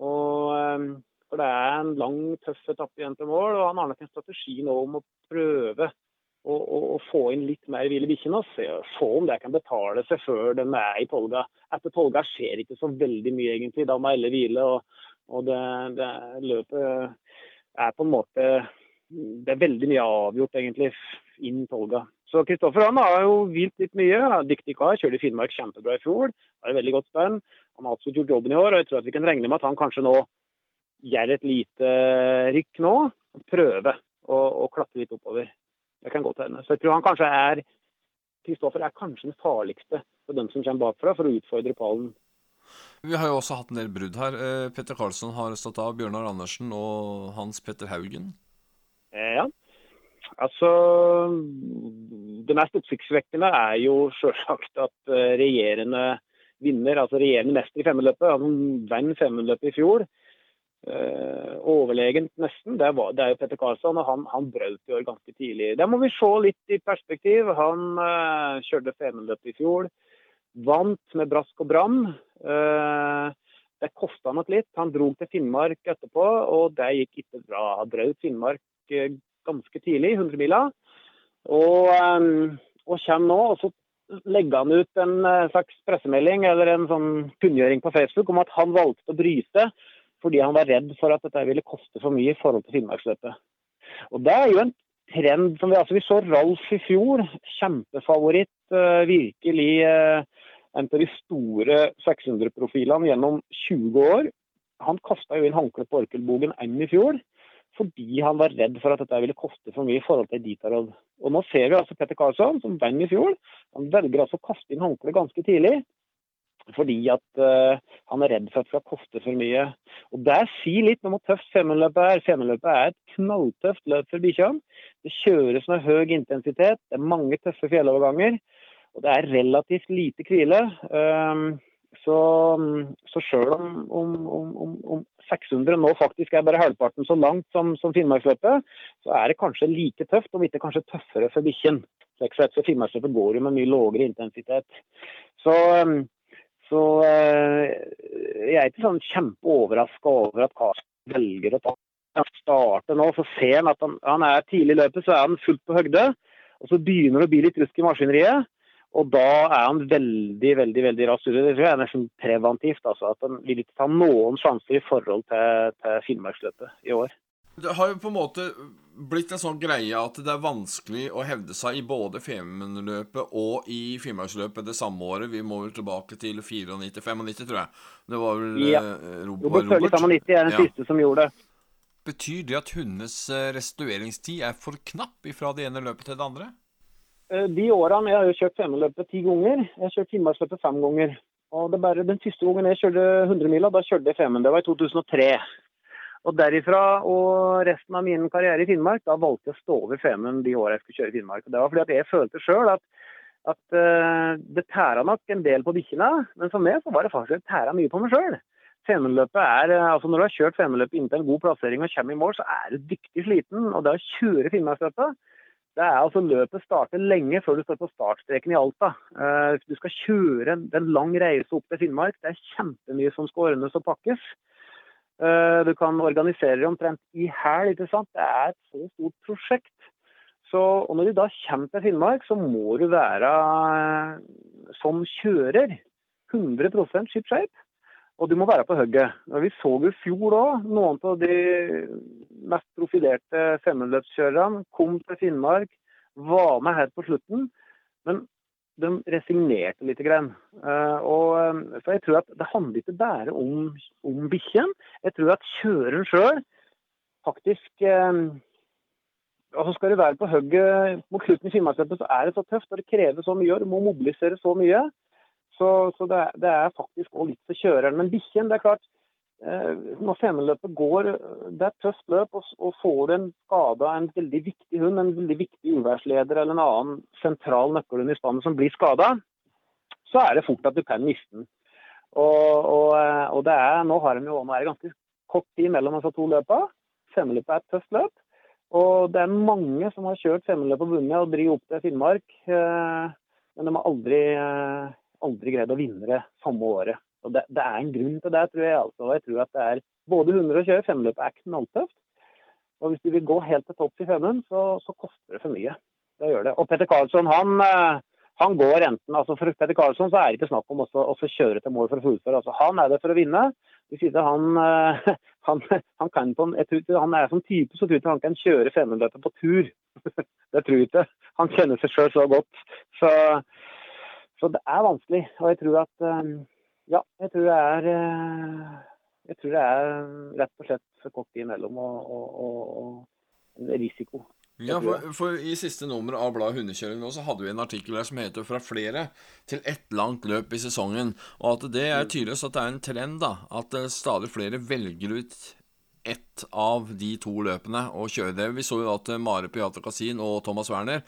Og, eh, for det er en lang, tøff etappe igjen til mål, og han har nok en strategi nå om å prøve og, og, få inn litt mer hvile bikkjene se, om det kan betale seg før de er i Tolga. Etter Tolga skjer ikke så veldig mye, egentlig. Da må alle hvile. Og, og det, det, løpet er på en måte Det er veldig mye avgjort, egentlig, inn Tolga. Så Kristoffer han har jo hvilt litt mye. Dyktig kar. Kjørte i Finnmark kjempebra i fjor. Har et veldig godt spenn. Han har absolutt gjort jobben i år, og jeg tror at vi kan regne med at han kanskje nå gjør et lite rykk nå. Prøve å, å klatre litt oppover. Det kan godt hende. Så jeg tror han kanskje er Kristoffer er kanskje den farligste for dem som kommer bakfra, for å utfordre pallen. Vi har jo også hatt en del brudd her. Eh, Petter Karlsson har stått av Bjørnar Andersen og Hans Petter Haugen. Eh, ja. Altså Det mest oppsiktsvekkende er jo selvsagt at eh, regjerende vinner, altså regjerende mester i femmeløpet, han vant femmeløpet i fjor, overlegent, nesten. Det, var, det, er jo Petter Karlsson, og han, han brøt i år ganske tidlig. Det må vi se litt i perspektiv. Han uh, kjørte Femundløpet i fjor. Vant med brask og bram. Uh, det kosta nok litt. Han dro til Finnmark etterpå, og det gikk ikke bra. Han brøt Finnmark ganske tidlig, 100-mila. Og, um, og kommer nå, og så legger han ut en slags pressemelding eller en sånn kunngjøring på Facebook om at han valgte å bryte fordi han var redd for at dette ville koste for mye i forhold til Finnmarksløpet. Og Det er jo en trend som vi altså Vi så Ralf i fjor, kjempefavoritt. Uh, virkelig uh, en av de store 600-profilene gjennom 20 år. Han kasta jo inn håndkleet på Orkelbogen enn i fjor fordi han var redd for at dette ville koste for mye i forhold til Ditarod. Og nå ser vi altså Petter Karlsson, som vant i fjor. Han velger altså å kaste inn håndkleet ganske tidlig fordi at uh, han er redd for at det skal koste for mye. Og Det sier litt om hvor tøft Femundløpet er. Femundløpet er et knalltøft løp for bikkjene. Det kjøres med høy intensitet, det er mange tøffe fjelloverganger. Og det er relativt lite hvile. Um, så, så sjøl om, om, om, om, 600 nå faktisk er bare halvparten så langt som, som Finnmarksløpet, så er det kanskje like tøft, om ikke kanskje tøffere for bikkjen. Så Finnmarksløpet går jo med mye lavere intensitet. Så um, Så jeg er ikke sånn kjempeoverraska over at Karsten velger å ta starte nå. Så ser han at han, han er tidlig i løpet, så er han fullt på høgde. Og så begynner det å bli litt rusk i maskineriet. Og da er han veldig veldig, veldig raskt ute. Det tror jeg er nesten preventivt. altså At han vil ikke ta noen sjanser i forhold til, til Finnmarksløpet i år. Det har jo på en måte blitt en sånn greie at det er vanskelig å hevde seg i både Femundløpet og i Finnmarksløpet det samme året. Vi må vel tilbake til 94-95, tror jeg. Det var vel ja. eh, Robert. Robert Følge 95 er den Ja. siste som gjorde det. Betyr det at hundenes restaureringstid er for knapp fra det ene løpet til det andre? Eh, De årene jeg har jo kjørt Femundløpet ti ganger. Jeg har kjørt Finnmarksløpet fem ganger. Og det er bare Den første gangen jeg kjørte 100-mila, da kjørte jeg Femund. Det var i 2003. Og derifra og resten av min karriere i Finnmark, da valgte jeg å stå over Femund de årene jeg skulle kjøre i Finnmark. Og Det var fordi at jeg følte sjøl at, at uh, det tæra nok en del på bikkjene. Men for meg så var det faktisk tæra mye på meg sjøl. Femundløpet er, eh, altså Når du har kjørt Femundløpet inntil en god plassering og kommer i mål, så er du dyktig sliten. Og det å kjøre Finnmarksløpet det er altså Løpet starter lenge før du står på startstreken i Alta. Eh, du skal kjøre en, en lang reise opp til Finnmark. Det er kjempemye som skal ordnes og pakkes. Eh, du kan organisere det omtrent i hæl. Det er et så stort prosjekt. Så, og Når du da kommer til Finnmark, så må du være eh, som kjører 100 ship shape. Og du må være på hugget. Vi så i fjor òg noen av de mest profilerte femmeløpskjørerne kom til Finnmark, var med her på slutten. Men de resignerte litt. Eh, og, eh, for jeg tror at Det handler ikke bare om, om bikkjen. Jeg tror at kjøreren sjøl faktisk eh, altså Skal du være på hugget mot slutten i Finnmarksløpet, så er det så tøft. og Det krever så mye. Du må mobilisere så mye. Så, så det, det er faktisk òg litt for kjøreren. Men bikkjen, det er klart Når Femundløpet går, det er et tøft løp, og, får du en skade av en veldig viktig hund, en veldig viktig uværsleder eller en annen sentral nøkkelhund i spannet som blir skada, så er det fort at du kan miste den. Og, og, eh, og det er, nå har de jo nå er det ganske kort tid mellom disse to løpene. Femundløpet er et tøft løp. Og det er mange som har kjørt femundløp og vunnet og driver opp til Finnmark. Eh, men de har aldri, eh, aldri greid å vinne det samme året. Og det, det er en grunn til det, tror jeg. altså. Jeg tror at det er Både hunder å kjøre femløp er knalltøft. Og hvis du vil gå helt til topps i femmen, så, så koster det for mye. Det gjør det. Og Petter Karlsson, han, eh, han går enten altså For Petter Karlsson så er det ikke snakk om også kjøre til mål for å fullføre. Altså, han er der for å vinne. Hvis ikke han, eh, <laughs> han, han kan på en, jeg tror Han er som type så tror jeg ikke han kan kjøre femmenløpet på tur. <laughs> det tror jeg ikke. Han kjenner seg sjøl så godt. Så, så det er vanskelig. Og jeg tror at eh, Ja, jeg tror det er eh, Jeg tror det er rett og slett for kort tid imellom og, og, og, risiko. Ja, for, for i siste nummer av bladet Hundekjøring nå, så hadde vi en artikkel der som heter 'Fra flere til ett langt løp i sesongen'. Og at det er tydeligvis at det er en trend, da. At eh, stadig flere velger ut ett av de to løpene og kjører det. Vi så jo at eh, Mare Piata Kasin og Thomas Werner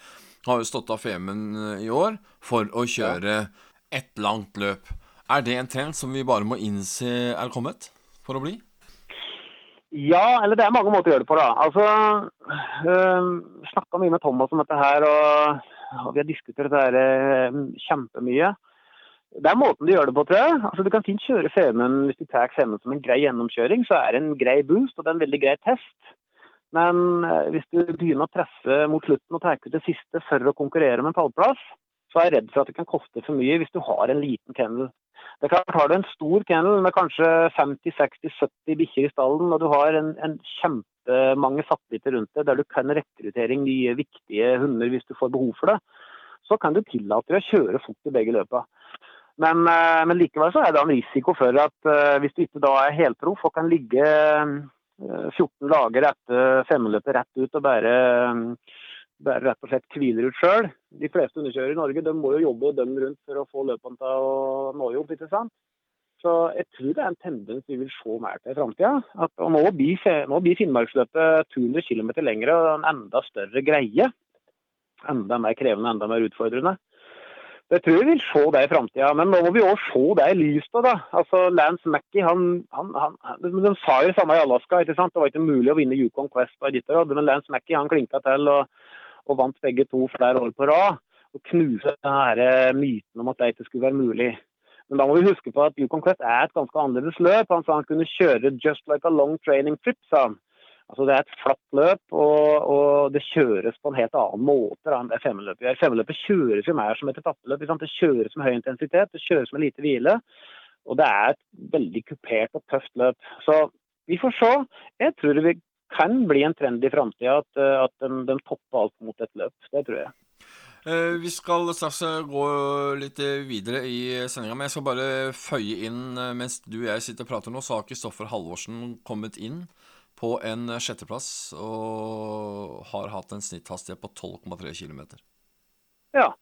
har jo stått av Femund i år for å kjøre ett langt løp. Er det en trend som vi bare må innse er kommet for å bli? Ja, eller det er mange måter å gjøre det på. da. Altså, øh, Snakka mye med Thomas om dette her, og, og vi har diskutert dette her, øh, kjempemye. Det er måten du gjør det på, tror jeg. Altså, Du kan fint kjøre Femund hvis du tar Femund som en grei gjennomkjøring, så er det en grei boost og det er en veldig grei test. Men øh, hvis du begynner å presse mot slutten og tar ut det siste for å konkurrere om en pallplass, så er jeg redd for at det kan koste for mye hvis du har en liten kennel. Det er klart, Har du en stor kennel med kanskje 50-60-70 bikkjer i stallen, og du har en, en kjempemange satellitter rundt deg, der du kan rekruttere nye, viktige hunder hvis du får behov for det, så kan du tillate deg å kjøre fort i begge løpa. Men, eh, men likevel så er det en risiko for at eh, hvis du ikke da er helproff og kan ligge eh, 14 dager etter femmeløpet rett ut og bare bare rett og slett hviler ut sjøl. De fleste underkjørere i Norge de må jo jobbe døgnet rundt for å få løpene til å nå jobb. ikke sant? Så jeg tror det er en tendens vi vil se mer til i framtida. Nå blir, Finnmarksløpet 200 km lengre og en enda større greie. Enda mer krevende, enda mer utfordrende. Jeg tror vi vil se det i framtida, men nå må vi òg se det i lys av det. Altså, Lance Mackey han, han, han, de sa jo det samme i Alaska. ikke sant? Det var ikke mulig å vinne Yukon Quest og ditt men Lance Mackey han klinka til og, og vant begge to flere år på rad. Og knuse denne myten om at det ikke skulle være mulig. Men da må vi huske på at Yukon Quest er et ganske annerledes løp. Han sa han kunne kjøre 'just like a long training trip', sa han. Altså Det er et flatt løp, og, og, det kjøres på en helt annen måte enn det femmeløpet. Femmeløpet kjøres jo mer som et etappeløp. Det kjøres med høy intensitet, det kjøres med lite hvile. Og det er et veldig kupert og tøft løp. Så vi får se. Jeg tror det kan bli en trend i framtida at, at den, de topper alt mot et løp. Det tror jeg. Eh, vi skal straks eh, gå litt videre i sendinga, men jeg skal bare føye inn eh, mens du og jeg sitter og prater nå, så har Kristoffer Halvorsen kommet inn på en sjetteplass og har hatt en snitthastighet på 12,3 km. Ja.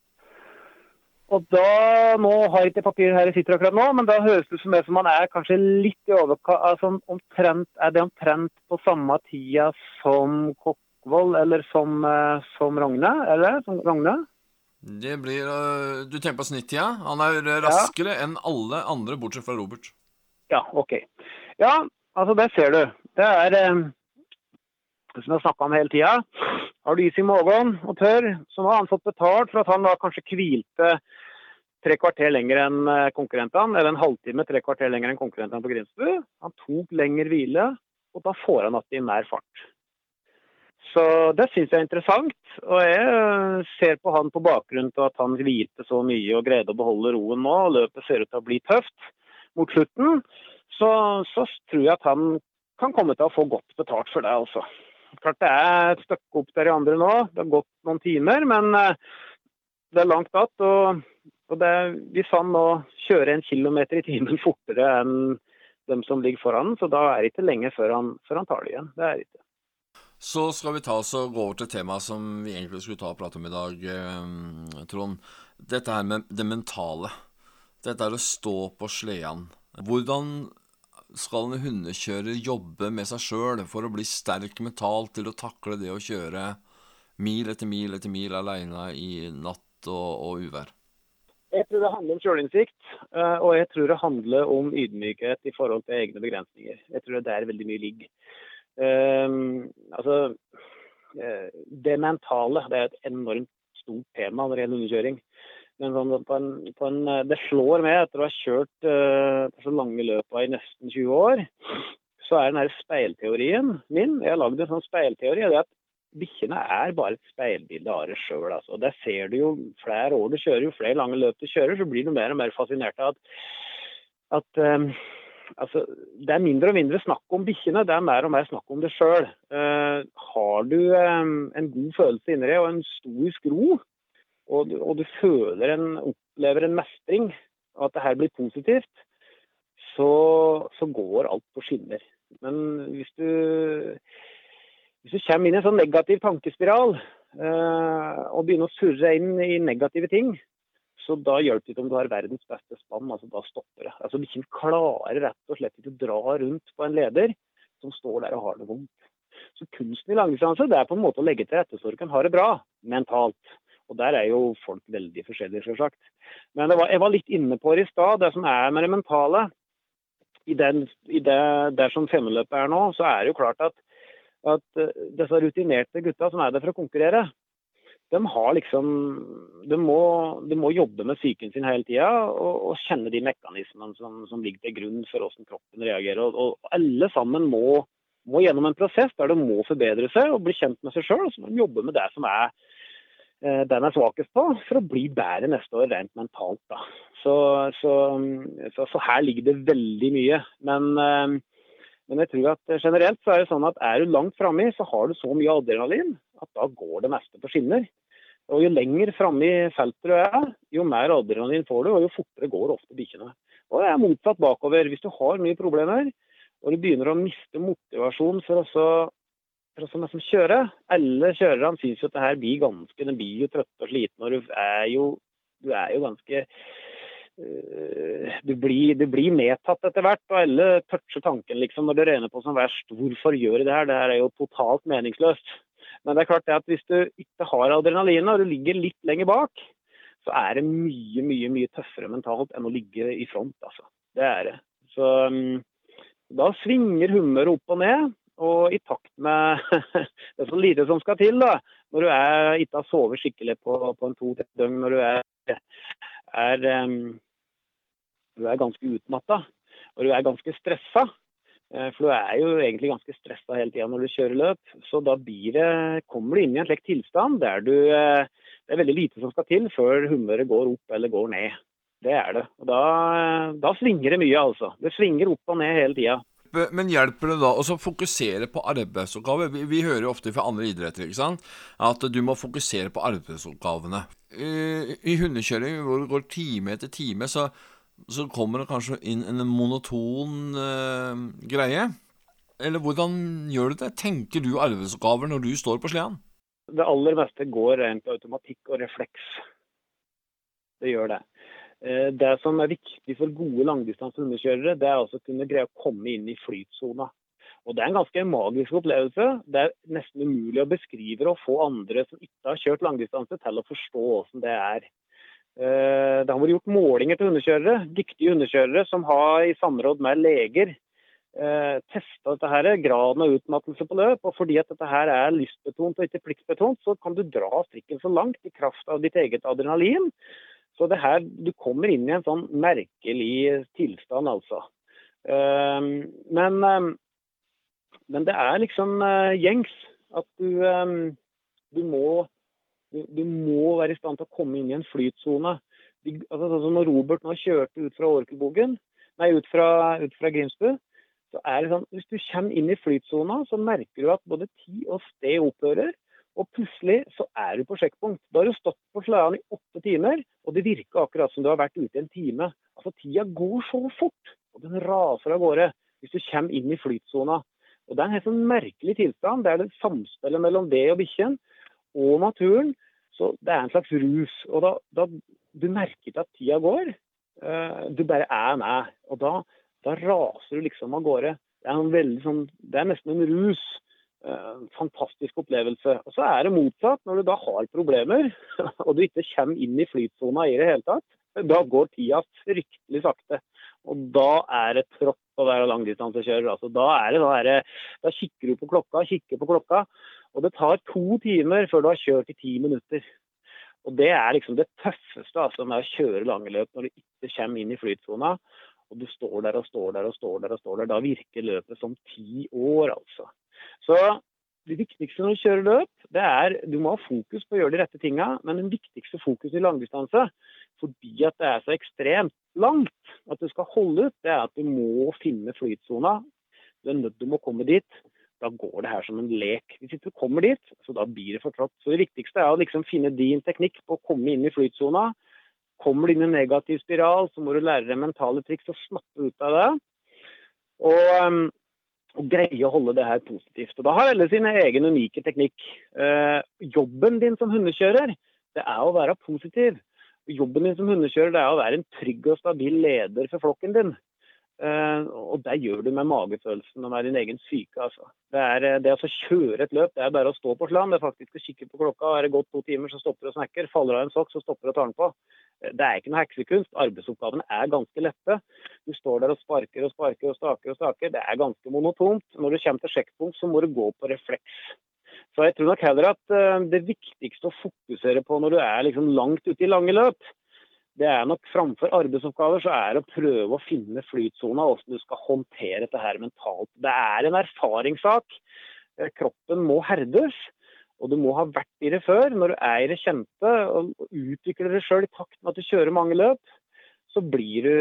Og da, Nå har jeg ikke papir her jeg sitter akkurat nå, men da høres det ut som man er kanskje litt i overkant altså omtrent, Er det omtrent på samme tida som Kokkvold eller som, som Rogne? Eller som Rogne? Det blir uh, Du tenker på snittida? Han er raskere ja. enn alle andre, bortsett fra Robert. Ja, OK. Ja, altså, det ser du. Det er um, som jeg har snakka om hele tida. Har du i magen og tørr, så har han fått betalt for at han da kanskje hvilte tre kvarter lenger enn eh, konkurrentene, eller en halvtime tre kvarter lenger enn konkurrentene på Grimsbu. Han tok lengre hvile, og da får han igjen mer fart. Så det syns jeg er interessant. Og jeg ser på han på bakgrunn av at han hvilte så mye og greide å beholde roen nå, og løpet ser ut til å bli tøft mot slutten, så, så tror jeg at han kan komme til å få godt betalt for det, altså. Klart det er et stykke opp der i andre nå, det har gått noen timer, men eh, det er langt att. Og, og det, hvis han nå kjører en kilometer i timen <laughs> fortere enn dem som ligger foran, så da er det ikke lenge før han, før han tar det igjen. Det er det ikke. Så skal vi ta oss og gå over til temaet som vi egentlig skulle ta og prate om i dag, eh, Trond. Dette her med det mentale. Dette er å stå på sleden. Hvordan skal en hundekjører jobbe med seg sjøl for å bli sterk mentalt til å takle det å kjøre mil etter mil etter mil aleine i natt og, og uvær? Jeg tror det handler om sjølinnsikt, eh, og jeg tror det handler om ydmykhet i forhold til egne begrensninger. Jeg tror det er der veldig mye ligger. Um, altså, eh, det mentale det er et enormt stort tema når det gjelder hundekjøring. Men sånn, på en, på en, eh, det slår med etter å ha kjørt uh, så lange løpa i nesten 20 år, så er den her speilteorien min Jeg har lagd en sånn speilteori. det er at Bikkjene er bare et speilbilde av det sjøl. Altså. Det ser du jo flere år du kjører, jo flere lange løp du kjører, så blir du mer og mer fascinert av at, at um, altså, det er mindre og mindre snakk om bikkjene, det er mer og mer snakk om det sjøl. Uh, har du um, en god følelse inni deg og en stor skro, og, og, du føler en, opplever en mestring, og at det her blir positivt, så, så, går alt på skinner. Men hvis du, hvis du kommer inn i en sånn negativ tankespiral uh, og begynner å surre inn i negative ting, så da hjelper det ikke om du har verdens beste spann. altså Da stopper det. Altså Bikkjen klarer rett og slett ikke å dra rundt på en leder som står der og har det vondt. Så kunsten i langdistanse er på en måte å legge til rette så du kan ha det bra mentalt. Og Der er jo folk veldig forskjellige, selvsagt. Men var, jeg var litt inne på det i stad, det som er med det mentale. I, den, i det der som femmeløpet er nå, så er det jo klart at, at eh, disse rutinerte gutta som er der for å konkurrere, de har liksom de må, de må jobbe med psyken sin hele tida og, og, kjenne de mekanismene som, som, ligger til grunn for hvordan kroppen reagerer. Og, og alle sammen må, må, gjennom en prosess der de må forbedre seg og bli kjent med seg sjøl. Og så må de jobbe med det som er den er svakest på, for å bli bedre neste år rent mentalt. Da. Så, så, så, så her ligger det veldig mye. Men, eh, men jeg tror at generelt så er det sånn at er du langt framme, så har du så mye adrenalin at da går det meste på skinner. Og Jo lenger framme i feltet du er, jo mer adrenalin får du, og jo fortere går ofte bikkjene. Og det er motsatt bakover. Hvis du har mye problemer, og du begynner å miste motivasjon for å, som nesten kjører Alle kjørerne syns jo at det her blir ganske De blir jo trøtte og slitne, og du er jo, du er jo ganske øh, du blir, du blir, medtatt etter hvert, og alle toucher tanken liksom når det regner på som verst. Hvorfor gjør jeg det her? Det her er jo totalt meningsløst. Men det er klart det at hvis du ikke har adrenalin og du ligger litt lenger bak, så er det mye, mye mye tøffere mentalt enn å ligge i front. altså. Det er det. Så um, da svinger humøret opp og ned. Og i takt med <laughs> det er så lite som skal til da, når du er, ikke har sovet skikkelig på, på en to-tre døgn, når du er, er um, du er ganske utmatta og du er ganske stressa. Eh, for du er jo egentlig ganske stressa hele tida når du kjører løp. Så da det, kommer du inn i en slik tilstand der du eh, Det er veldig lite som skal til før humøret går opp eller går ned. Det er det. Og da, da svinger det mye, altså. Det svinger opp og ned hele tida. Men hjelper det da å fokusere på arbeidsoppgaver? Vi, vi, hører jo ofte fra andre idretter ikke sant? at du må fokusere på arbeidsoppgavene. I, i hundekjøring hvor det går time etter time, så, så kommer det kanskje inn en monoton uh, greie. Eller hvordan gjør du det? Tenker du arbeidsoppgaver når du står på sleden? Det aller meste går rent automatikk og refleks. Det gjør det. Eh, det som er viktig for gode langdistansehundekjørere, det er altså å kunne greie å komme inn i flytsona. Og Det er en ganske magisk opplevelse. Det er nesten umulig å beskrive og få andre som ikke har kjørt langdistanse, til å forstå hvordan det er. Eh, det har vært gjort målinger til hundekjørere, dyktige hundekjørere som har i samråd med leger eh, testa dette her, graden av utmattelse på løp. og Fordi at dette her er lystbetont og ikke pliktbetont, så kan du dra strikken så langt i kraft av ditt eget adrenalin så det her, du kommer inn i en sånn merkelig tilstand, altså. Ehm, men, ehm, men det er liksom eh, gjengs at du, ehm, du, må, du, må være i stand til å komme inn i en flytsone. Altså, sånn når Robert nå kjørte ut fra Orkelbogen, nei, ut fra, ut fra Grimsbu, så er det sånn, hvis du kommer inn i flytsona, så merker du at både tid og sted opphører. Og plutselig så er du på sjekkpunkt. Da har du stått på sledene i åtte timer, og det virker akkurat som du har vært ute i en time. Altså Tida går så fort, og den raser av gårde hvis du kommer inn i flytsona. Og Det er en helt sånn merkelig tilstand. Det er det samspillet mellom det og bikkjen og naturen. Så det er en slags rus. Og da, da Du merker at tida går. Uh, du bare er med. Og da, da raser du liksom av gårde. Det er, veldig, sånn, det er nesten en rus. Eh, fantastisk opplevelse. Og Så er det motsatt. Når du da har problemer, <laughs> og du ikke kommer inn i flytsona i det hele tatt, da går tida fryktelig sakte. Og da er det trått å være langdistansekjører. Altså, da, da, da kikker du på klokka, kikker på klokka, og det tar to timer før du har kjørt i ti minutter. Og Det er liksom det tøffeste altså, med å kjøre lange løp når du ikke kommer inn i flytsona. Og du står der og står der og står der og står der. Da virker løpet som ti år, altså. Så det viktigste når du kjører løp, det er du må ha fokus på å gjøre de rette tinga, men den viktigste fokuset i langdistanse, fordi at det er så ekstremt langt at du skal holde ut, det er at du må finne flytsona. Du er nødt til å komme dit. Da går det her som en lek. Hvis ikke du kommer dit, så da blir det for trått. Så det viktigste er å liksom finne din teknikk på å komme inn i flytsona. Kommer du inn i en negativ spiral, så må du lære deg mentale triks og snappe ut av det. Og og greie å holde det her positivt. Og Da har alle sin egen unike teknikk. Eh, jobben din som hundekjører, det er å være positiv. Jobben din som hundekjører, det er å være en trygg og stabil leder for flokken din. Eh, og det gjør du med magefølelsen og med din egen syke. Altså. Det, er, eh, det å kjøre et løp, det er bare å stå på slam. Det er faktisk å kikke på klokka. Er det gått to timer, så stopper du og snakker. Faller av en sokk, så stopper du og tar den på. Det er ikke noe heksekunst. Arbeidsoppgavene er ganske lette. Du står der og sparker og sparker og staker og staker. Det er ganske monotont. Når du kommer til sjekkpunkt, så må du gå på refleks. Så jeg tror nok heller at eh, det viktigste å fokusere på når du er liksom langt ute i lange løp, det er nok framfor arbeidsoppgaver, så er det å prøve å finne flytsona, hvordan du skal håndtere dette her mentalt. Det er en erfaringssak. Eh, kroppen må herdes. Og du må ha vært i det før. Når du er i det kjente og utvikler det sjøl i takt med at du kjører mange løp, så blir du,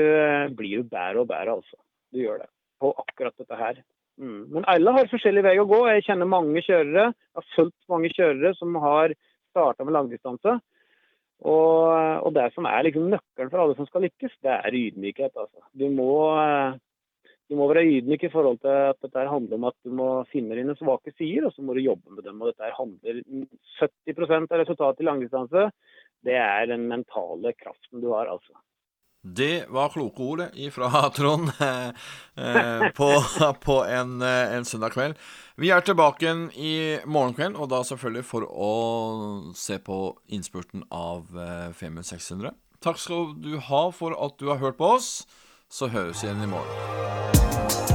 blir du bedre og bedre, altså. Du gjør det. På akkurat dette her. Mm. Men alle har forskjellig vei å gå. Jeg kjenner mange kjørere, jeg har fulgt mange kjørere som har starta med langdistanse. Og, og, det som er liksom nøkkelen for alle som skal lykkes, det er ydmykhet. Altså. Du må du må være ydmyk i forhold til at dette handler om at du må finne dine svake sider, og så må du jobbe med dem. og dette handler 70% av resultatet i langdistanse, det er den mentale kraften du har. altså. Det var kloke ordet fra <laughs> Trond eh, eh, på, på en, eh, en, søndag kveld. Vi er tilbake igjen i morgen kveld, og da selvfølgelig for å se på innspurten av Femund 600. Takk skal du ha for at du har hørt på oss. Så høres vi igjen i morgen.